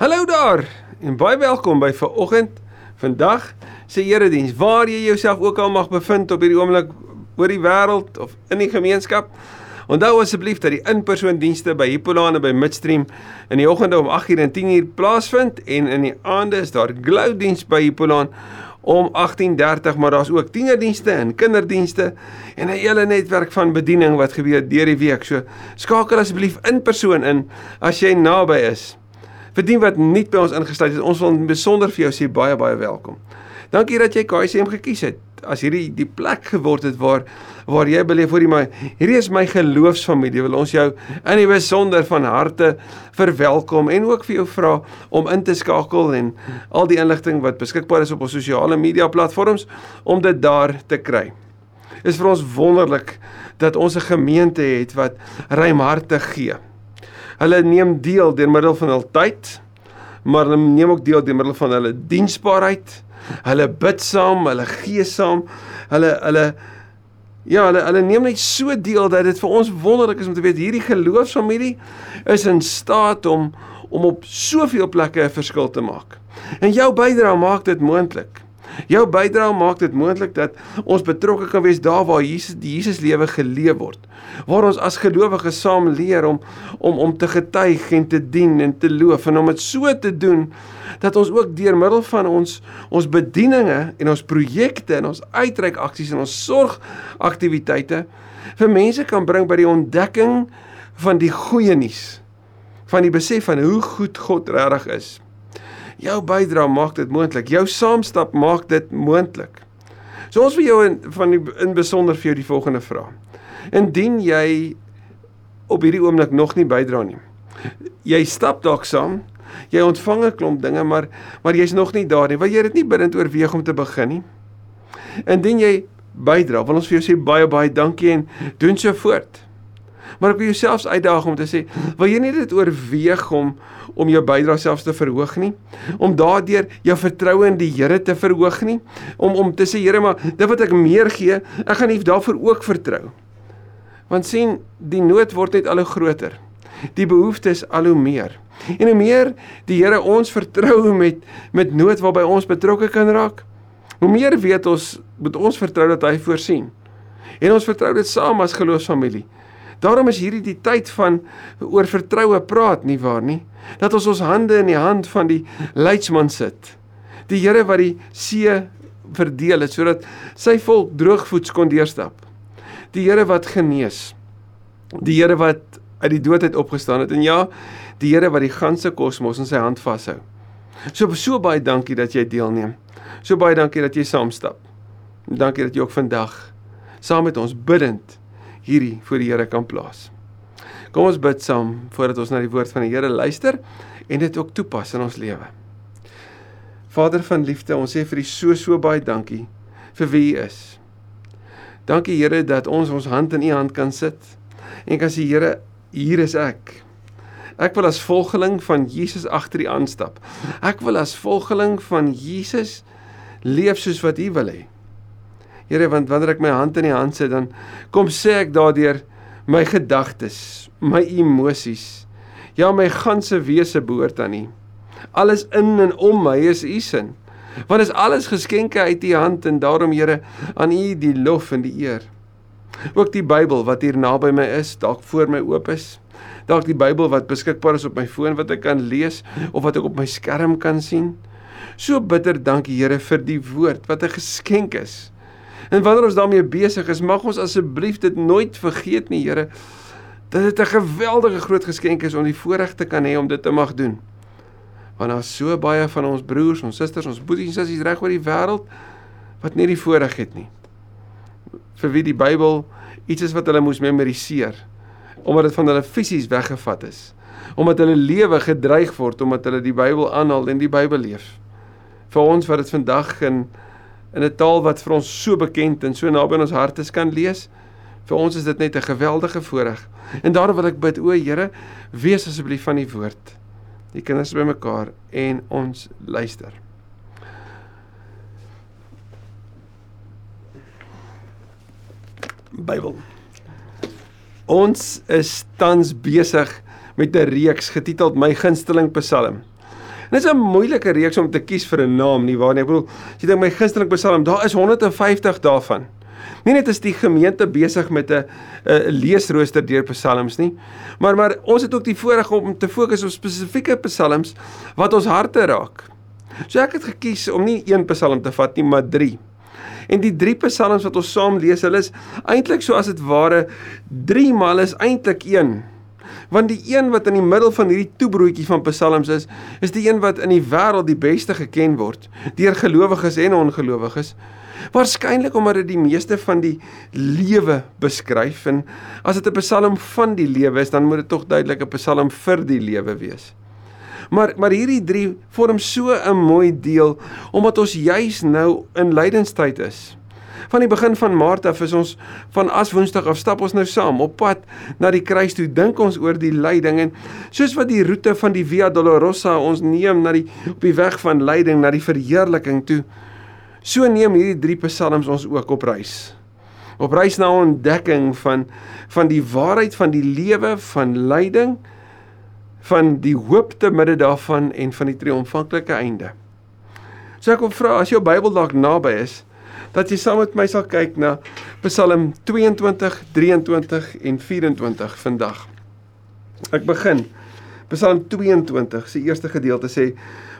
Hallo daar en baie welkom by vanoggend vandag se erediens waar jy jouself ook al mag bevind op hierdie oomblik oor die wêreld of in die gemeenskap. Onthou asseblief dat die in-persoon dienste by Hippolane by Midstream in die oggende om 8:00 en 10:00 plaasvind en in die aande is daar Glow diens by Hippolaan om 18:30 maar daar's ook tienerdienste en kinderdienste en 'n hele netwerk van bediening wat gebeur deur die week. So skakel asseblief in persoon in as jy naby is vir die wat nie by ons ingesluit is, ons wil besonder vir jou sê baie baie welkom. Dankie dat jy KCM gekies het. As hierdie die plek geword het waar waar jy beleef jy my hierdie is my geloofsfamilie wil ons jou in die besonder van harte verwelkom en ook vir jou vra om in te skakel en al die inligting wat beskikbaar is op ons sosiale media platforms om dit daar te kry. Is vir ons wonderlik dat ons 'n gemeente het wat ruimhartig gee. Hulle neem deel deur middel van hul tyd, maar hulle neem ook deel deur middel van hulle diensbaarheid. Hulle bid saam, hulle gee saam. Hulle hulle ja, hulle hulle neem net so deel dat dit vir ons wonderlik is om te weet hierdie geloofsfamilie is in staat om om op soveel plekke 'n verskil te maak. En jou bydrae maak dit moontlik. Jou bydrae maak dit moontlik dat ons betrokke kan wees daar waar Jesus die Jesus lewe geleef word. Waar ons as gelowiges saam leer om om om te getuig en te dien en te loof en om dit so te doen dat ons ook deur middel van ons ons bedieninge en ons projekte en ons uitreik aksies en ons sorgaktiwiteite vir mense kan bring by die ontdekking van die goeie nuus van die besef van hoe goed God regtig is. Jou bydrae maak dit moontlik. Jou saamstap maak dit moontlik. So ons wil jou in van die in besonder vir jou die volgende vra. Indien jy op hierdie oomblik nog nie bydra nie. Jy stap dalk saam. Jy ontvang 'n klomp dinge, maar maar jy's nog nie daar nie. Wil jy dit nie bidend oorweeg om te begin nie? Indien jy bydra, wil ons vir jou sê baie baie dankie en doen so voort. Maar ek wil jouself uitdaag om te sê, wil jy nie dit oorweeg om om jou bydrae selfs te verhoog nie, om daardeur jou vertroue in die Here te verhoog nie, om om te sê Here, maar dit wat ek meer gee, ek gaan nie daarvoor ook vertrou. Want sien, die nood word net al hoe groter. Die behoeftes al hoe meer. En hoe meer die Here ons vertrou met met nood waarby ons betrokke kan raak, hoe meer weet ons moet ons vertrou dat hy voorsien. En ons vertrou dit saam as geloofsfamilie. Daarom is hierdie die tyd van oor vertroue praat nie waar nie dat ons ons hande in die hand van die leidsman sit. Die Here wat die see verdeel het sodat sy volk droogvoets kon deurstap. Die Here wat genees. Die Here wat uit die dood uit opgestaan het en ja, die Here wat die ganse kosmos in sy hand vashou. So so baie dankie dat jy deelneem. So baie dankie dat jy saamstap. Dankie dat jy ook vandag saam met ons bidend hierdie voor die Here kan plaas. Kom ons bid saam voordat ons na die woord van die Here luister en dit ook toepas in ons lewe. Vader van liefde, ons sê vir U so so baie dankie vir wie U is. Dankie Here dat ons ons hand in U hand kan sit en kan sê Here, hier is ek. Ek wil as volgeling van Jesus agter U aanstap. Ek wil as volgeling van Jesus leef soos wat U wil hê. Here, want wanneer ek my hand in U hand sit, dan kom sê ek daardeur my gedagtes, my emosies. Ja, my ganse wese behoort aan U. Alles in en om my is U sin. Want is alles geskenke uit U hand en daarom Here aan U die lof en die eer. Ook die Bybel wat hier naby my is, dalk voor my oop is. Dalk die Bybel wat beskikbaar is op my foon wat ek kan lees of wat ek op my skerm kan sien. So bitter dankie Here vir die woord wat 'n geskenk is. En wanneer ons daarmee besig is, mag ons asseblief dit nooit vergeet nie, Here dat dit 'n geweldige groot geskenk is om die voorreg te kan hê om dit te mag doen. Want daar's so baie van ons broers, ons susters, ons boeties en sissies reg oor die wêreld wat nie die voorreg het nie. Vir wie die Bybel iets is wat hulle moes memoriseer omdat dit van hulle fisies weggevat is. Omdat hulle lewe gedreig word omdat hulle die Bybel aanhaal en die Bybel leef. Vir ons wat dit vandag in in 'n taal wat vir ons so bekend en so naby aan ons harte kan lees, Vir ons is dit net 'n geweldige voorreg. En daarom wil ek bid, o Here, wees asseblief van die woord. Die kinders by mekaar en ons luister. Bybel. Ons is tans besig met 'n reeks getiteld My gunsteling Psalm. Dit is 'n moeilike reeks om te kies vir 'n naam nie, waar nie. Ek bedoel, jy dink my gunsteling Psalm, daar is 150 daarvan. Nie net is die gemeente besig met 'n 'n leesrooster deur psalms nie, maar maar ons het ook die voorreg om te fokus op spesifieke psalms wat ons harte raak. So ek het gekies om nie een psalm te vat nie, maar 3. En die drie psalms wat ons saam lees, hulle is eintlik so as dit ware 3 maal is eintlik 1. Want die een wat in die middel van hierdie toebroodjie van psalms is, is die een wat in die wêreld die beste geken word deur gelowiges en ongelowiges. Waarskynlik omdat dit die meeste van die lewe beskryf en as dit 'n psalm van die lewe is, dan moet dit tog duidelik 'n psalm vir die lewe wees. Maar maar hierdie drie vorm so 'n mooi deel omdat ons juis nou in lydenstyd is. Van die begin van Maart af is ons van as Woensdag af stap ons nou saam op pad na die kruis toe. Dink ons oor die lyding en soos wat die roete van die Via Dolorosa ons neem na die op die weg van lyding na die verheerliking toe. So neem hierdie drie psalms ons ook op reis. Op reis na ontdekking van van die waarheid van die lewe van lyding van die hoop te midde daarvan en van die triomfanklike einde. So ek wil vra as jou Bybel dalk naby is, dat jy saam met my sal kyk na Psalm 22, 23 en 24 vandag. Ek begin Psalm 22 se eerste gedeelte sê: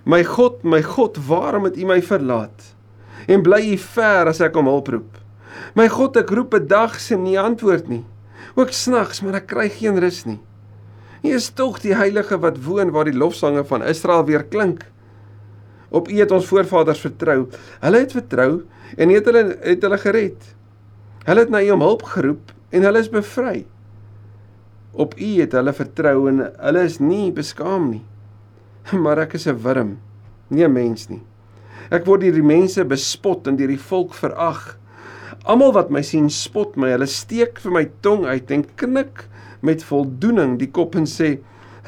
My God, my God, waarom het U my verlaat? En bly U ver as ek om hulp roep? My God, ek roep 'n dag se nie antwoord nie. Ook snags, maar ek kry geen rus nie. U is tog die heilige wat woon waar die lofsange van Israel weer klink. Op U het ons voorvaders vertrou. Hulle het vertrou en het hulle het hulle gered. Hulle het na U om hulp geroep en hulle is bevry. Op U het hulle vertrou en hulle is nie beskaam nie. Maar ek is 'n wurm, nie 'n mens nie. Ek word deur die mense bespot en deur die volk verag. Almal wat my sien, spot my. Hulle steek vir my tong uit en knik met voldoening die kop en sê: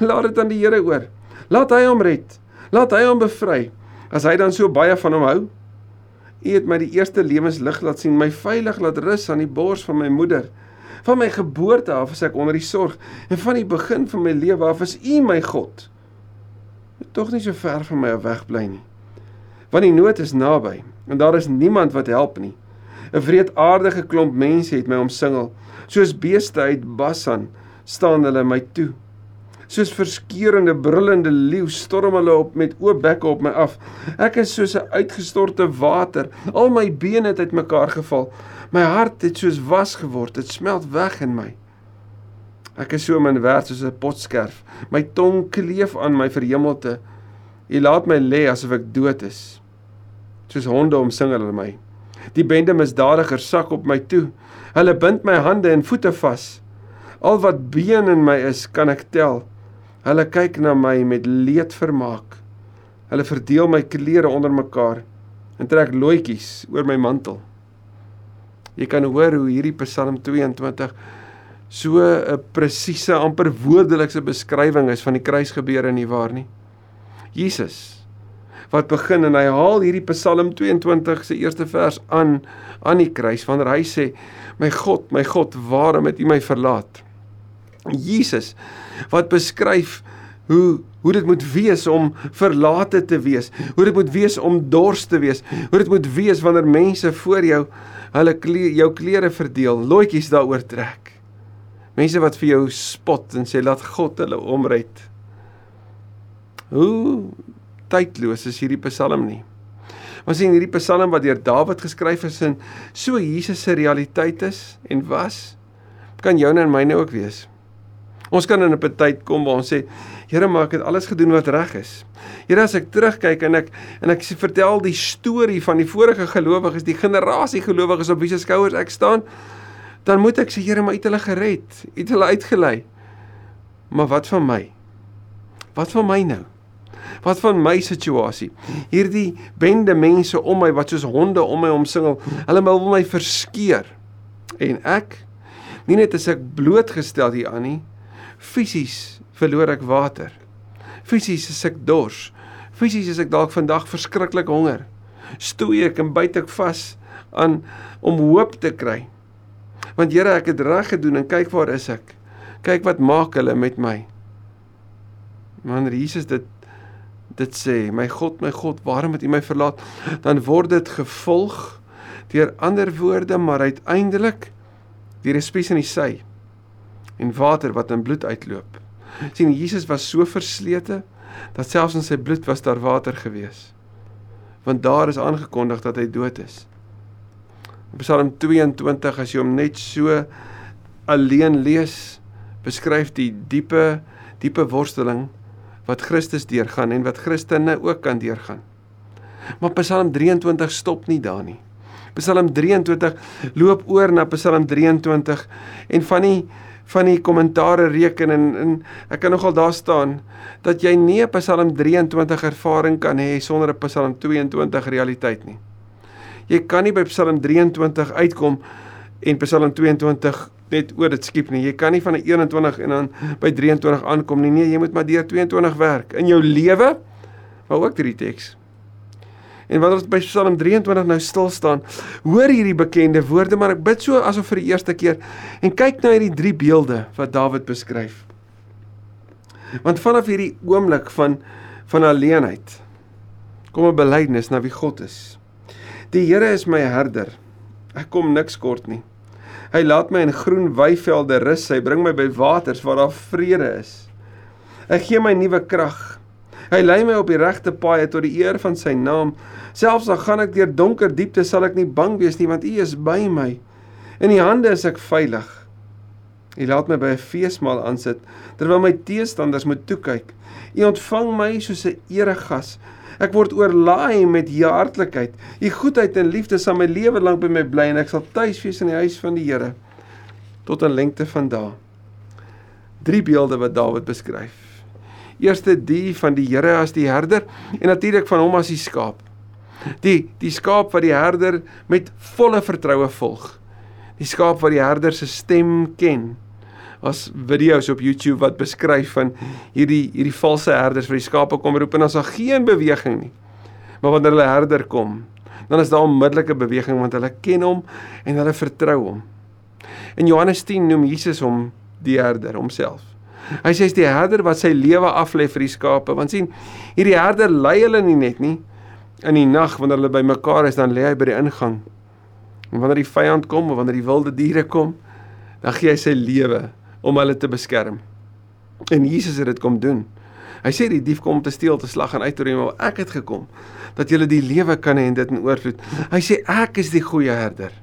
"Laat dit aan die Here oor. Laat hy hom red. Laat hy hom bevry as hy dan so baie van hom hou." U het my die eerste lewenslig laat sien, my veilig laat rus aan die bors van my moeder. Van my geboorte af is ek onder die sorg en van die begin van my lewe af is U my God. Tog nie so ver van my af weg bly nie. Want die nood is naby en daar is niemand wat help nie. 'n Wreedaardige klomp mense het my omsingel, soos beeste uit Basan staan hulle my toe. Soos verskeurende brullende leeu storm hulle op met oop bekke op my af. Ek is soos 'n uitgestorte water. Al my bene het uitmekaar geval. My hart het soos was geword. Dit smelt weg in my. Ek is so min werd soos 'n potskerf. My tong kleef aan my verhemelte. U laat my lê asof ek dood is. Soos honde omsingel hulle my. Die bende misdadigers sak op my toe. Hulle bind my hande en voete vas. Al wat been in my is, kan ek tel. Hulle kyk na my met leed vermaak. Hulle verdeel my klere onder mekaar en trek loetjies oor my mantel. Jy kan hoor hoe hierdie Psalm 22 so 'n presiese amper woordelikse beskrywing is van die kruisgebeure nie waar nie. Jesus wat begin en hy haal hierdie Psalm 22 se eerste vers aan aan die kruis wanneer hy sê my God my God waarom het U my verlaat? Jesus wat beskryf hoe hoe dit moet wees om verlate te wees, hoe dit moet wees om dors te wees, hoe dit moet wees wanneer mense voor jou hulle kle jou klere verdeel, loetjies daaroor trek. Mense wat vir jou spot en sê laat God hulle omred. Hoe tydloos is hierdie Psalm nie. Ons sien hierdie Psalm wat deur Dawid geskryf is en so Jesus se realiteit is en was, kan joune en myne ook wees. Ons kan in 'n tyd kom waar ons sê, Here, maar ek het alles gedoen wat reg is. Here, as ek terugkyk en ek en ek vertel die storie van die vorige gelowiges, die generasie gelowiges op wie se skouers ek staan, dan moet ek sê, Here, maar U het hulle gered. U het hulle uitgelei. Maar wat van my? Wat van my nou? Wat van my situasie? Hierdie bende mense om my wat soos honde om my omsingel, hulle wil my verskeer. En ek nie net as ek blootgestel hier aan nie, Fisies verloor ek water. Fisies is ek dors. Fisies is ek dalk vandag verskriklik honger. Stoei ek en byt ek vas aan om hoop te kry. Want Here, ek het reg gedoen en kyk waar is ek? Kyk wat maak hulle met my. Wanneer Jesus dit dit sê, "My God, my God, waarom het U my verlaat?" dan word dit gevolg deur ander woorde, maar uiteindelik deur 'n spies in die sy en water wat in bloed uitloop. sien Jesus was so verslete dat selfs in sy bloed was daar water gewees. Want daar is aangekondig dat hy dood is. Psalm 22 as jy hom net so alleen lees, beskryf die diepe diepe worsteling wat Christus deurgaan en wat Christene ook kan deurgaan. Maar Psalm 23 stop nie daar nie. Psalm 23 loop oor na Psalm 23 en van die van die kommentare reken en, en ek kan nogal daar staan dat jy nie 'n Psalm 23 ervaring kan hê sonder 'n Psalm 22 realiteit nie. Jy kan nie by Psalm 23 uitkom en Psalm 22 net oor dit skiep nie. Jy kan nie van 'n 21 en dan by 23 aankom nie. Nee, jy moet maar deur 22 werk in jou lewe. Maar ook deur die teks. En wanneer ons by Psalm 23 nou stil staan, hoor hierdie bekende woorde, maar ek bid so asof vir die eerste keer en kyk na hierdie drie beelde wat Dawid beskryf. Want vanaf hierdie oomblik van van alleenheid kom 'n belydenis na wie God is. Die Here is my herder. Ek kom niks kort nie. Hy laat my in groen weivelde rus. Hy bring my by waters waar daar vrede is. Hy gee my nuwe krag. Hy lei my op die regte paaie tot die eer van sy naam. Selfs al gaan ek deur donker diepte, sal ek nie bang wees nie, want U is by my. In U hande is ek veilig. U laat my by 'n feesmaal aansit terwyl my teestanders moet toe kyk. U ontvang my soos 'n eregas. Ek word oorlaai met u hartlikheid. U goedheid en liefde sal my lewe lank by my bly en ek sal tuis wees in die huis van die Here tot 'n lengte van dae. Drie beelde wat Dawid beskryf. Eerste die van die Here as die herder en natuurlik van hom as die skaap. Die die skaap wat die herder met volle vertroue volg. Die skaap wat die herder se stem ken as video's op YouTube wat beskryf van hierdie hierdie valse herders vir die skape kom roep en as daar geen beweging nie. Maar wanneer hulle herder kom, dan is daar onmiddellike beweging want hulle ken hom en hulle vertrou hom. In Johannes 10 noem Jesus hom die herder homself. Hy sê hy's die herder wat sy lewe aflê vir die skape want sien hierdie herder lei hulle nie net nie in die nag wanneer hulle bymekaar is dan lê hy by die ingang. En wanneer die vyand kom of wanneer die wilde diere kom, dan gee hy sy lewe om hulle te beskerm. En Jesus het dit kom doen. Hy sê die dief kom om te steel, te slag en uit te neem, maar ek het gekom dat julle die lewe kan hê en dit in oorvloed. Hy sê ek is die goeie herder.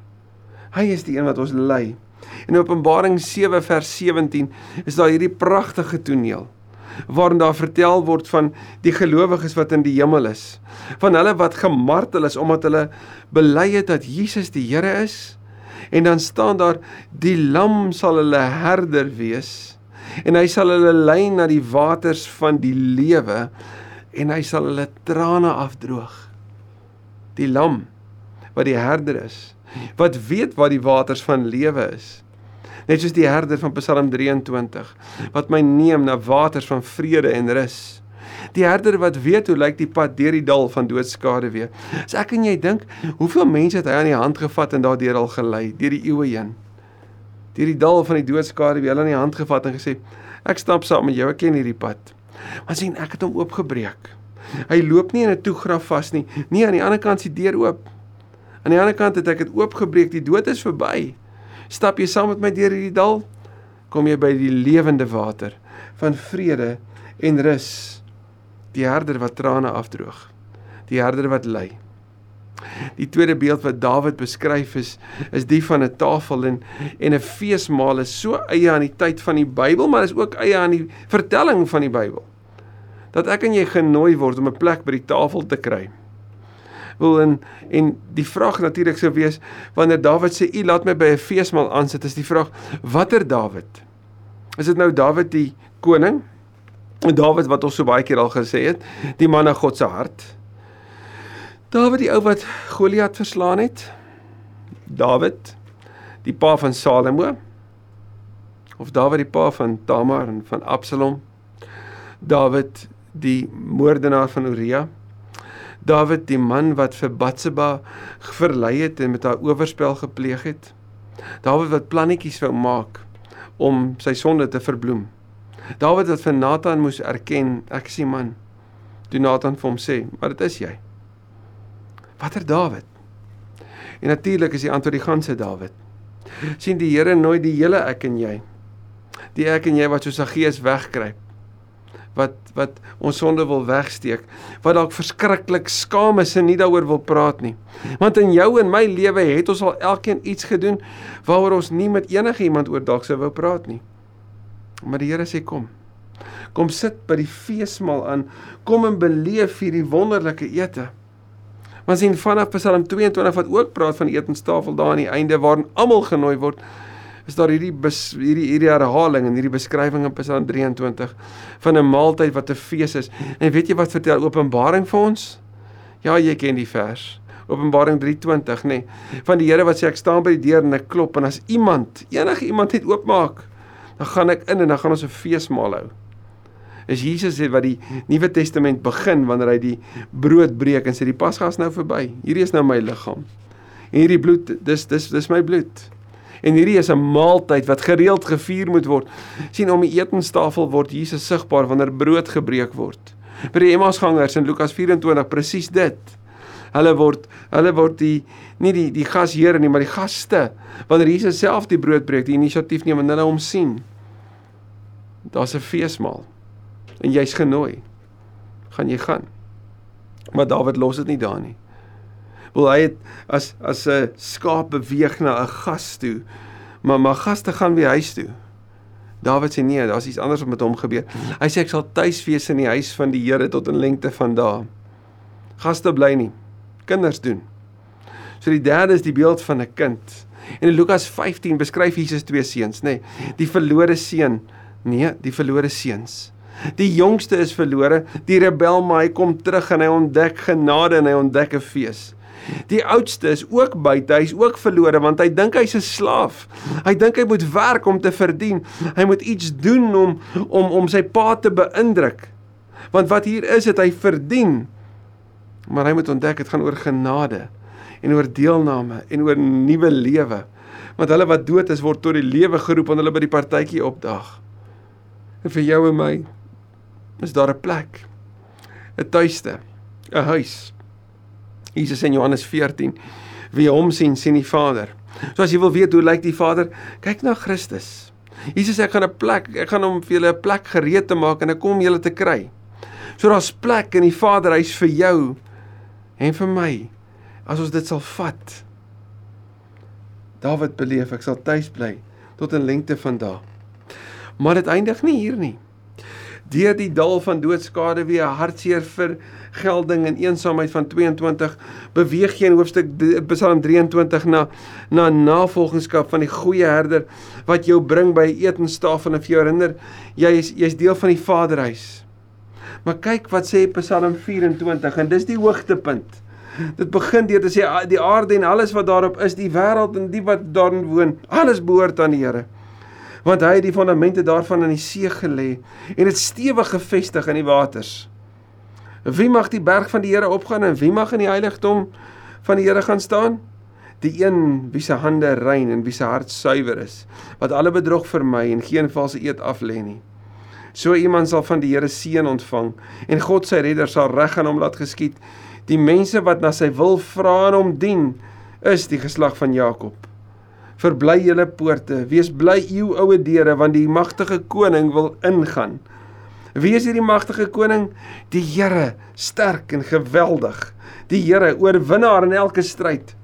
Hy is die een wat ons lei. In Openbaring 7 vers 17 is daar hierdie pragtige toneel waarin daar vertel word van die gelowiges wat in die hemel is, van hulle wat gemartel is omdat hulle bely het dat Jesus die Here is En dan staan daar die lam sal hulle herder wees en hy sal hulle lei na die waters van die lewe en hy sal hulle trane afdroog. Die lam wat die herder is, wat weet wat die waters van lewe is. Net soos die herder van Psalm 23 wat my neem na waters van vrede en rus. Die herder wat weet hoe lyk die pad deur die dal van doodskade weer. As ek en jy dink, hoeveel mense het hy aan die hand gevat en daardeur al gelei deur die eeue heen? Deur die dal van die doodskade weer aan die hand gevat en gesê, ek stap saam met jou, ek ken hierdie pad. Maar sien, ek het hom oopgebreek. Hy loop nie in 'n toegraf vas nie. Nee, aan die ander kant die deur oop. Aan die ander kant het ek dit oopgebreek. Die dood is verby. Stap jy saam met my deur hierdie dal, kom jy by die lewende water van vrede en rus. Die herder wat trane afdroog. Die herder wat ly die tweede beeld wat Dawid beskryf is is die van 'n tafel en en 'n feesmaal is so eie aan die tyd van die Bybel maar is ook eie aan die vertelling van die Bybel. Dat ek en jy genooi word om 'n plek by die tafel te kry wil en en die vraag natuurlik sou wees wanneer Dawid sê u laat my by 'n feesmaal aansit is die vraag watter Dawid is dit nou Dawid die koning Dawid wat ons so baie keer al gesê het, die man na God se hart. Dawid die ou wat Goliat verslaan het. Dawid die pa van Salomo. Of Dawid die pa van Tamar en van Absalom. Dawid die moordenaar van Uria. Dawid die man wat vir Batseba verlei het en met haar oorspel gepleeg het. Dawid wat plannetjies wou maak om sy sonde te verbloem. Dawid wat vir Nathan moes erken, ek is die man. Toe Nathan vir hom sê, "Maar dit is jy." Watter Dawid? En natuurlik is die antwoord die ganse Dawid. sien die Here nooit die hele ek en jy. Die ek en jy wat soos 'n gees wegkruip. Wat wat ons sonde wil wegsteek, wat dalk verskriklik skaam is en nie daaroor wil praat nie. Want in jou en my lewe het ons al elkeen iets gedoen waaroor ons nie met enige iemand oor dalk sou wou praat nie. Maar die Here sê kom. Kom sit by die feesmaal aan. Kom en beleef hierdie wonderlike ete. Want sien vanaf Psalm 22 wat ook praat van die etenstafel daar aan die einde waarin almal genooi word, is daar hierdie bes, hierdie hierdie herhaling en hierdie beskrywing in Psalm 23 van 'n maaltyd wat 'n fees is. En weet jy wat vertel Openbaring vir ons? Ja, jy ken die vers. Openbaring 3:20, nê. Nee, van die Here wat sê ek staan by die deur en ek klop en as iemand, enige iemand net oopmaak, dan gaan ek in en dan gaan ons 'n feesmaal hou is Jesus sê wat die Nuwe Testament begin wanneer hy die brood breek en sê die Pasga is nou verby. Hierdie is nou my liggaam. En hierdie bloed, dis dis dis my bloed. En hierdie is 'n maaltyd wat gereeld gevier moet word. sien om die etenstafel word Jesus sigbaar wanneer brood gebreek word. By die Emmausgangers in Lukas 24 presies dit. Hulle word hulle word die nie die die gasheer nie, maar die gaste. Wanneer Jesus self die brood breek, die inisiatief neem en hulle hom sien. Daar's 'n feesmaal en jy's genooi. Gaan jy gaan. Maar Dawid los dit nie daar nie. Wil hy het as as 'n skaap beweeg na 'n gas toe, maar maar gaste gaan weer huis toe. Dawid sê nee, daar's iets anders wat met hom gebeur. Hy sê ek sal tuis wees in die huis van die Here tot in lengte van dae. Gaste bly nie. Kinders doen. So die derde is die beeld van 'n kind. En in Lukas 15 beskryf Jesus twee seuns, nê? Nee, die verlore seun, nee, die verlore seuns. Die jongste is verlore, die rebel maar hy kom terug en hy ontdek genade en hy ontdek 'n fees. Die oudste is ook buite, hy's ook verlore want hy dink hy's 'n slaaf. Hy dink hy moet werk om te verdien. Hy moet iets doen om om om sy pa te beïndruk. Want wat hier is, het hy verdien. Maar hy moet ontdek dit gaan oor genade en oor deelname en oor nuwe lewe. Want hulle wat dood is word tot die lewe geroep en hulle by die partytjie opdag. En vir jou en my is daar 'n plek. 'n tuiste, 'n huis. Jesus in Johannes 14 wie hom sien sien die Vader. So as jy wil weet hoe lyk die Vader, kyk na Christus. Jesus sê ek gaan 'n plek, ek gaan hom vir julle 'n plek gereed te maak en ek kom julle te kry. So daar's plek in die Vaderhuis vir jou en vir my as ons dit sal vat. Dawid beleef ek sal tuis bly tot 'n lengte van dae. Maar dit eindig nie hier nie deur die dal van doodskade wie 'n hartseer vergelding en eensaamheid van 22 beweeg jy in hoofstuk Psalm 23 na na navolgingskap van die goeie herder wat jou bring by etenstafel en vir jou herinner jy is jy's deel van die Vaderhuis. Maar kyk wat sê Psalm 24 en dis die hoogtepunt. Dit begin deur te sê die aarde en alles wat daarop is, die wêreld en die wat daarin woon, alles behoort aan die Here want hy het die fondamente daarvan in die see gelê en dit stewig gefestig in die waters. Wie mag die berg van die Here opgaan en wie mag in die heiligdom van die Here gaan staan? Die een wie se hande rein en wie se hart suiwer is, wat alle bedrog vermy en geen valse eed af lê nie. So iemand sal van die Here seën ontvang en God sy redder sal reg aan hom laat geskied. Die mense wat na sy wil vra en hom dien, is die geslag van Jakob verbly julle poorte, wees bly u oue deure want die magtige koning wil ingaan. Wie is hierdie magtige koning? Die Here, sterk en geweldig. Die Here, oorwinnaar in elke stryd.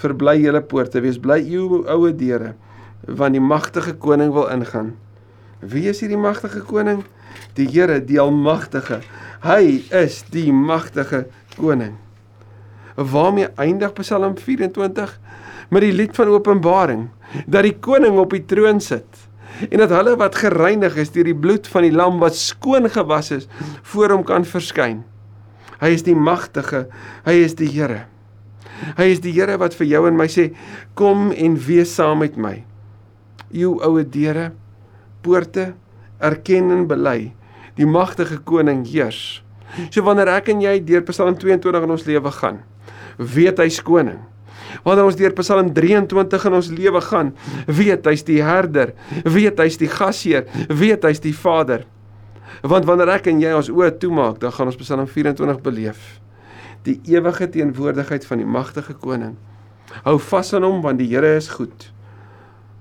Verbly julle poorte, wees bly u oue deure want die magtige koning wil ingaan. Wie is hierdie magtige koning? Die Here, die almagtige. Hy is die magtige koning. Waarmee eindig Psalm 24? met die lied van Openbaring dat die koning op die troon sit en dat hulle wat gereinig is deur die bloed van die lam wat skoon gewas is voor hom kan verskyn. Hy is die magtige, hy is die Here. Hy is die Here wat vir jou en my sê kom en wees saam met my. U oue deure, poorte erken en bely die magtige koning heers. So wanneer ek en jy deur Psalm 22 in ons lewe gaan, weet hy's koning wanneer ons deur Psalm 23 in ons lewe gaan, weet hy's die herder, weet hy's die gasheer, weet hy's die Vader. Want wanneer ek en jy ons oë toemaak, dan gaan ons Psalm 24 beleef. Die ewige teenwoordigheid van die magtige koning. Hou vas aan hom want die Here is goed.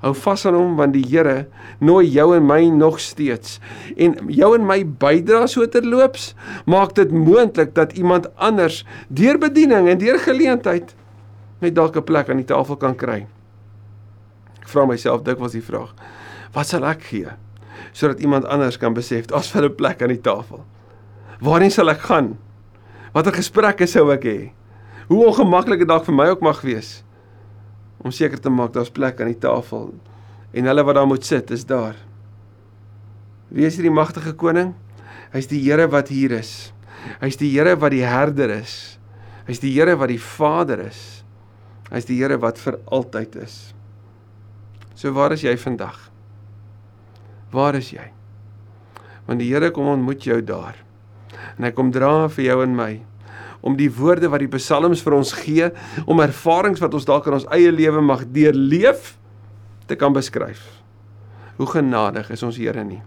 Hou vas aan hom want die Here nooi jou en my nog steeds. En jou en my bydra so terloops maak dit moontlik dat iemand anders deur bediening en deur geleentheid net dalk 'n plek aan die tafel kan kry. Ek vra myself dikwels die vraag: Wat sal ek gee sodat iemand anders kan besef daar's vir 'n plek aan die tafel? Waarheen sal ek gaan? Watter gesprekke sou ek hê? Hoe ongemaklik dit dalk vir my ook mag wees om seker te maak daar's plek aan die tafel en hulle wat daar moet sit is daar. Wie is hierdie magtige koning? Hy's die Here wat hier is. Hy's die Here wat die herder is. Hy's die Here wat die Vader is. Hy's die Here wat vir altyd is. So waar is jy vandag? Waar is jy? Want die Here kom ontmoet jou daar. En hy kom dra vir jou en my om die woorde wat die psalms vir ons gee, om ervarings wat ons dalk in ons eie lewe mag deurleef te kan beskryf. Hoe genadig is ons Here nie.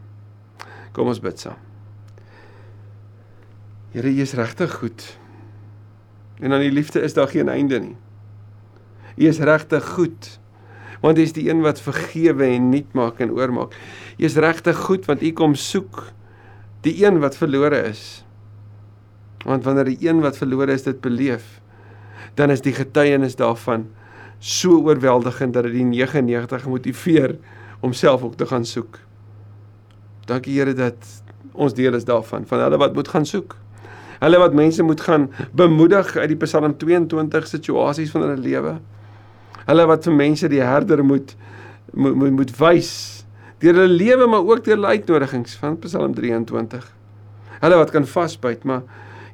Kom ons bid saam. Here, U is regtig goed. En aan U liefde is daar geen einde nie. U is regtig goed. Want U is die een wat vergewe en nuut maak en oormaak. U is regtig goed want U kom soek die een wat verlore is. Want wanneer die een wat verlore is dit beleef, dan is die getuienis daarvan so oorweldigend dat dit die 99 motiveer om self ook te gaan soek. Dankie Here dat ons deel is daarvan, van hulle wat moet gaan soek. Hulle wat mense moet gaan bemoedig uit die Psalm 22 situasies van hulle lewe. Hulle wat vir mense die herder moet moet moet, moet wys deur hulle lewe maar ook deur hulle uitnodigings van Psalm 23. Hulle wat kan vasbyt, maar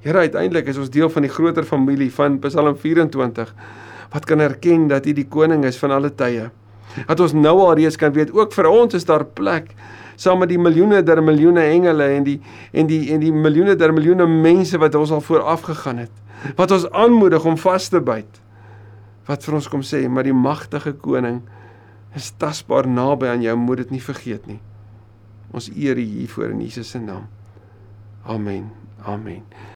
Here uiteindelik is ons deel van die groter familie van Psalm 24 wat kan erken dat U die koning is van alle tye. Dat ons nou al reeds kan weet ook vir ons is daar plek saam met die miljoene der miljoene engele en die en die en die miljoene der miljoene mense wat ons al vooraf gegaan het. Wat ons aanmoedig om vas te byt. Wat vir ons kom sê, maar die magtige koning is tasbaar naby aan jou, moet dit nie vergeet nie. Ons eer U hiervoor in Jesus se naam. Amen. Amen.